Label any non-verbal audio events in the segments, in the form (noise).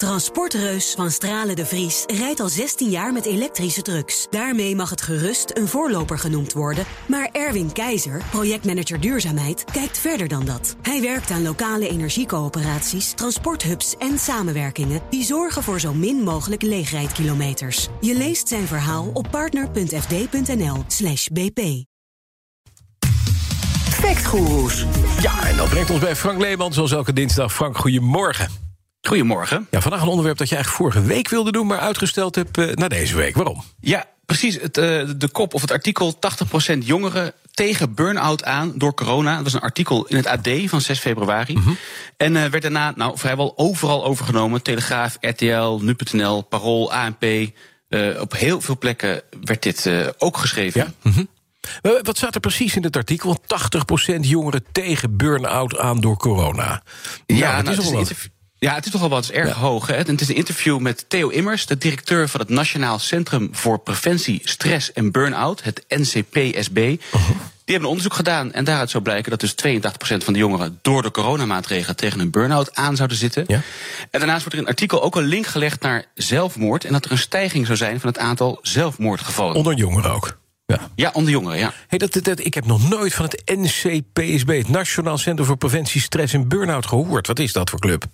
Transportreus van Stralen de Vries rijdt al 16 jaar met elektrische trucks. Daarmee mag het gerust een voorloper genoemd worden. Maar Erwin Keizer, projectmanager duurzaamheid, kijkt verder dan dat. Hij werkt aan lokale energiecoöperaties, transporthubs en samenwerkingen... die zorgen voor zo min mogelijk leegrijdkilometers. Je leest zijn verhaal op partner.fd.nl slash bp. Factgoeroes. Ja, en dat brengt ons bij Frank Leeman, zoals elke dinsdag. Frank, goedemorgen. Goedemorgen. Ja, vandaag een onderwerp dat je eigenlijk vorige week wilde doen... maar uitgesteld hebt uh, naar deze week. Waarom? Ja, precies. Het, uh, de kop of het artikel 80% jongeren tegen burn-out aan door corona. Dat was een artikel in het AD van 6 februari. Mm -hmm. En uh, werd daarna nou, vrijwel overal overgenomen. Telegraaf, RTL, Nu.nl, Parool, ANP. op heel veel plekken werd dit ook geschreven. Ja? Mm -hmm. Wat staat er precies in het artikel? 80% jongeren tegen burn-out aan door corona. Ja, nou, dat is al wat. Ja, het is toch wel wat erg ja. hoog. Hè? En het is een interview met Theo Immers, de directeur van het Nationaal Centrum voor Preventie, Stress en Burn-out, het NCPSB. Die hebben een onderzoek gedaan en daaruit zou blijken dat dus 82% van de jongeren door de coronamaatregelen tegen een burn-out aan zouden zitten. Ja. En daarnaast wordt er in het artikel ook een link gelegd naar zelfmoord en dat er een stijging zou zijn van het aantal zelfmoordgevallen. Onder jongeren ook. Ja. ja, onder jongeren, ja. Hey, dat, ik heb nog nooit van het NCPSB, het Nationaal Centrum voor Preventie, Stress en Burn-out, gehoord. Wat is dat voor club?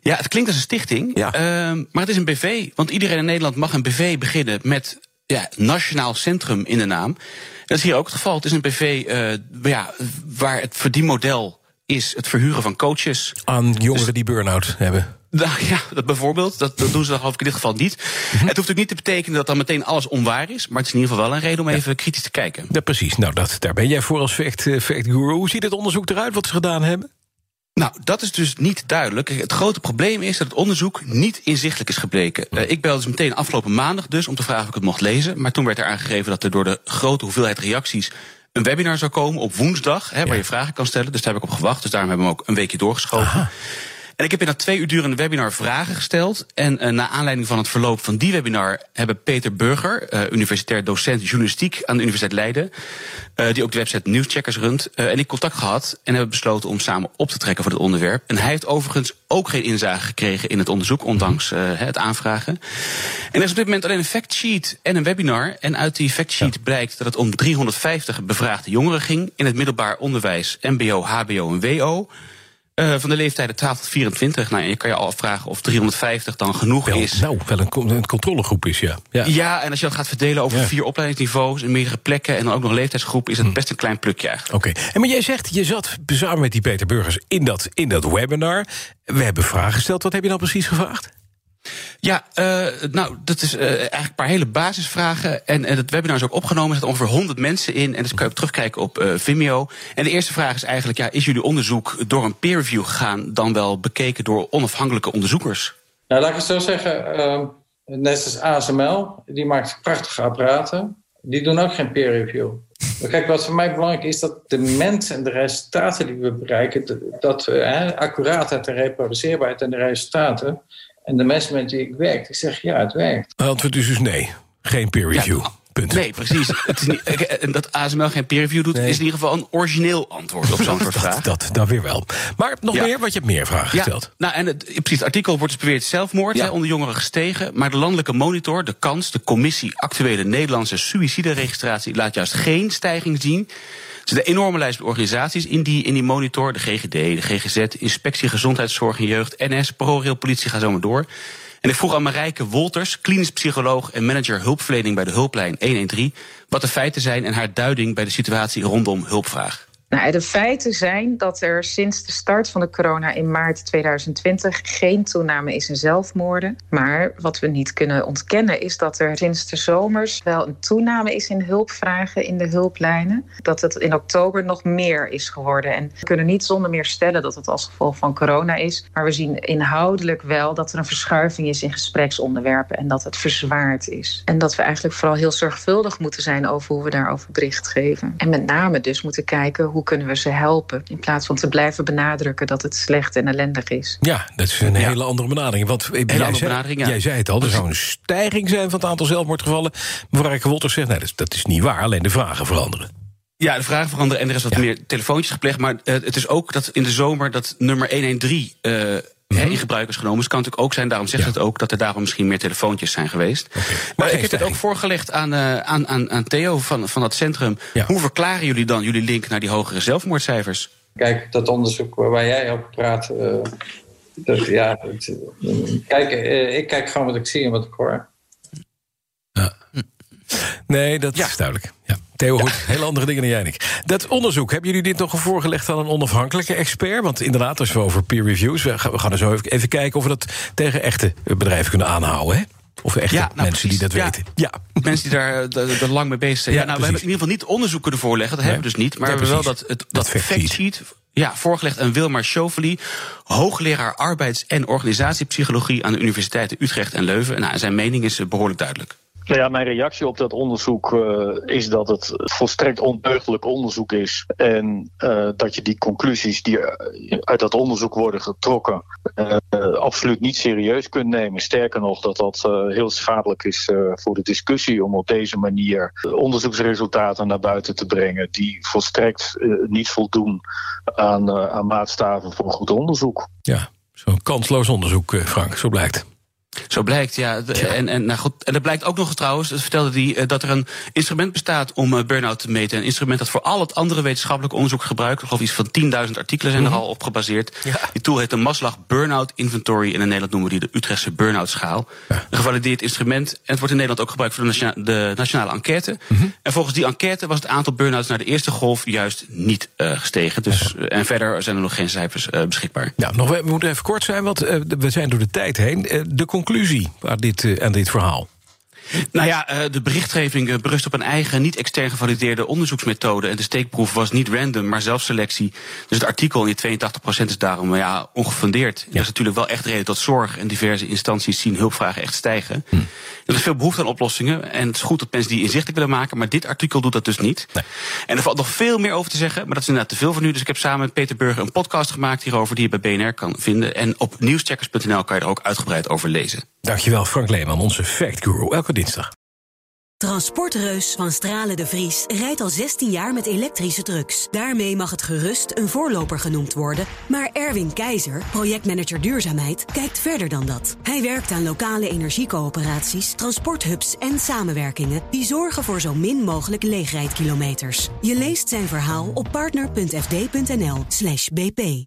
Ja, het klinkt als een stichting, ja. uh, maar het is een BV. Want iedereen in Nederland mag een BV beginnen met ja, Nationaal Centrum in de naam. Dat is hier ook het geval. Het is een BV uh, ja, waar het verdienmodel is het verhuren van coaches. Aan jongeren dus, die burn-out hebben. Nou (laughs) ja, dat bijvoorbeeld. Dat, dat doen ze dan geloof ik in dit geval niet. Mm-hmm. Het hoeft ook niet te betekenen dat dan meteen alles onwaar is. Maar het is in ieder geval wel een reden om ja. even kritisch te kijken. Ja, precies. Nou, dat, daar ben jij voor als fact, fact guru. Hoe ziet het onderzoek eruit wat ze gedaan hebben? Nou, dat is dus niet duidelijk. Het grote probleem is dat het onderzoek niet inzichtelijk is gebleken. Uh, ik belde dus meteen afgelopen maandag dus om te vragen of ik het mocht lezen. Maar toen werd er aangegeven dat er door de grote hoeveelheid reacties een webinar zou komen op woensdag, hè, waar je vragen kan stellen. Dus daar heb ik op gewacht. Dus daarom hebben we hem ook een weekje doorgeschoven. Aha. En ik heb in dat twee uur durende webinar vragen gesteld. En uh, naar aanleiding van het verloop van die webinar hebben Peter Burger, uh, universitair docent journalistiek aan de Universiteit Leiden, uh, die ook de website Nieuwscheckers runt, en ik contact gehad en hebben besloten om samen op te trekken voor dit onderwerp. En hij heeft overigens ook geen inzage gekregen in het onderzoek, ondanks het aanvragen. En er is op dit moment alleen een factsheet en een webinar. En uit die factsheet ja. blijkt dat het om 350 bevraagde jongeren ging in het middelbaar onderwijs, MBO, HBO en WO. Uh, van de leeftijden 12 tot 24. Nou, je kan je al afvragen of 350 dan genoeg wel, is. Nou, wel een, een controlegroep is, ja. ja. ja. en als je dat gaat verdelen over ja. vier opleidingsniveaus... in meerdere plekken en dan ook nog leeftijdsgroepen... is het best een klein plukje eigenlijk. Oké, okay. en maar jij zegt, je zat samen met die Peter Burgers in dat, in dat webinar. We hebben vragen gesteld. Wat heb je nou precies gevraagd? Ja, uh, nou, dat is uh, eigenlijk een paar hele basisvragen. En, en het webinar is ook opgenomen. Er zitten ongeveer 100 mensen in. En dat kan je ook terugkijken op uh, Vimeo. En de eerste vraag is eigenlijk: ja, is jullie onderzoek door een peer review gegaan, dan wel bekeken door onafhankelijke onderzoekers? Nou, laat ik het zo zeggen. Uh, net als ASML, die maakt prachtige apparaten. Die doen ook geen peer review. Maar kijk, wat voor mij belangrijk is, dat de mensen en de resultaten die we bereiken, dat uh, accuraatheid en reproduceerbaarheid en de resultaten en de mensen met wie ik werk, die zeggen ja, het werkt. Het antwoord is dus nee. Geen peer review. Ja, Punt. Nee, precies. (laughs) het is niet, dat ASML geen peer review doet, nee. is in ieder geval een origineel antwoord op zo'n soort vraag. Dat, dat weer wel. Maar nog ja. meer, want je hebt meer vragen ja, gesteld. Nou, en het, precies, het artikel wordt dus beweerd zelfmoord ja. hè, onder jongeren gestegen. Maar de landelijke monitor, de KANS, de Commissie Actuele Nederlandse Suïcideregistratie, laat juist geen stijging zien. Er zit een enorme lijst organisaties in die, in die monitor. De GGD, de GGZ, Inspectie Gezondheidszorg en Jeugd, NS, ProRail, Politie, ga zo maar door. En ik vroeg aan Marijke Wolters, klinisch psycholoog en manager hulpverlening bij de hulplijn 113, wat de feiten zijn en haar duiding bij de situatie rondom hulpvraag. Nou, de feiten zijn dat er sinds de start van de corona in maart 2020 geen toename is in zelfmoorden. Maar wat we niet kunnen ontkennen is dat er sinds de zomers wel een toename is in hulpvragen in de hulplijnen. Dat het in oktober nog meer is geworden. En we kunnen niet zonder meer stellen dat het als gevolg van corona is. Maar we zien inhoudelijk wel dat er een verschuiving is in gespreksonderwerpen en dat het verzwaard is. En dat we eigenlijk vooral heel zorgvuldig moeten zijn over hoe we daarover bericht geven. En met name dus moeten kijken hoe kunnen we ze helpen? In plaats van te blijven benadrukken dat het slecht en ellendig is. Ja, dat is een ja. hele andere benadering. Want hele jij, andere zei, benadering, ja. jij zei het al, er zou een stijging zijn van het aantal zelfmoordgevallen. Mevrouw Rijke Wolters zegt, nee, dat is, dat is niet waar. Alleen de vragen veranderen. Ja, de vragen veranderen en er is wat ja. meer telefoontjes gepleegd. Maar uh, het is ook dat in de zomer dat nummer 113 uh, in gebruik is genomen. Dus het kan natuurlijk ook zijn, daarom zegt het ook, dat er daarom misschien meer telefoontjes zijn geweest. Maar ik heb het ook voorgelegd aan, aan, aan, aan Theo van, van dat centrum. Hoe verklaren jullie dan jullie link naar die hogere zelfmoordcijfers? Kijk, dat onderzoek waar jij over praat. dat, ja, kijk, ik kijk gewoon wat ik zie en wat ik hoor. Ja. Nee, dat is duidelijk. Ja. Theo Hoed, hele andere dingen dan jij, Nick. Dat onderzoek, hebben jullie dit nog voorgelegd aan een onafhankelijke expert? Want inderdaad, als we over peer reviews... we gaan er zo even, kijken of we dat tegen echte bedrijven kunnen aanhouden, hè? Of echte ja, nou, mensen die dat weten. Ja, mensen die daar, daar, lang mee bezig zijn. Ja, nou, we hebben in ieder geval niet onderzoek kunnen voorleggen. Dat hebben we dus niet. Maar we hebben wel dat, het, dat, dat factsheet ja, voorgelegd aan Wilmar Schofeli, hoogleraar arbeids- en organisatiepsychologie aan de universiteiten Utrecht en Leuven. Nou, zijn mening is behoorlijk duidelijk. Nou ja, mijn reactie op dat onderzoek uh, is dat het volstrekt ondeugdelijk onderzoek is. En uh, dat je die conclusies die uit dat onderzoek worden getrokken, absoluut niet serieus kunt nemen. Sterker nog, dat dat heel schadelijk is voor de discussie om op deze manier onderzoeksresultaten naar buiten te brengen die volstrekt niet voldoen aan, aan maatstaven voor goed onderzoek. Ja, zo'n kansloos onderzoek, Frank, zo blijkt. Zo blijkt, ja. En, en, nou goed, en dat blijkt ook nog trouwens, dat vertelde hij, eh, dat er een instrument bestaat om uh, burn-out te meten. Een instrument dat voor al het andere wetenschappelijk onderzoek gebruikt. Ik geloof iets van 10.000 artikelen zijn er mhm. al op gebaseerd. Die tool heet de Maslach Burnout Inventory. En in Nederland noemen we die de Utrechtse burn-out schaal. Een gevalideerd instrument. En het wordt in Nederland ook gebruikt voor de, de nationale enquête. Mhm. En volgens die enquête was het aantal burn-outs naar de eerste golf juist niet uh, gestegen. Dus, en verder zijn er nog geen cijfers beschikbaar. Ja, nog, we moeten even kort zijn, want we zijn door de tijd heen. de conclusie aan dit, uh, aan dit verhaal? Nou ja, eh, de berichtgeving eh, berust op een eigen, niet extern gevalideerde onderzoeksmethode. En de steekproef was niet random, maar zelfselectie. Dus het artikel in die 82% is daarom ja, ongefundeerd. Ja. Dat is natuurlijk wel echt reden tot zorg. En diverse instanties zien hulpvragen echt stijgen. Hm. Er is veel behoefte aan oplossingen. En het is goed dat mensen die inzichtelijk willen maken. Maar dit artikel doet dat dus niet. Nee. En er valt nog veel meer over te zeggen. Maar dat is inderdaad te veel voor nu. Dus ik heb samen met Peter Burger een podcast gemaakt hierover. Die je bij BNR kan vinden. En op nieuwscheckers.nl kan je er ook uitgebreid over lezen. Dankjewel Frank Leeman, onze fact guru. Elke dinsdag. Transportreus van Stralen de Vries rijdt al 16 jaar met elektrische trucks. Daarmee mag het gerust een voorloper genoemd worden. Maar Erwin Keizer, projectmanager duurzaamheid, kijkt verder dan dat. Hij werkt aan lokale energiecoöperaties, transporthubs en samenwerkingen... die zorgen voor zo min mogelijk leegrijdkilometers. Je leest zijn verhaal op partner.fd.nl bp.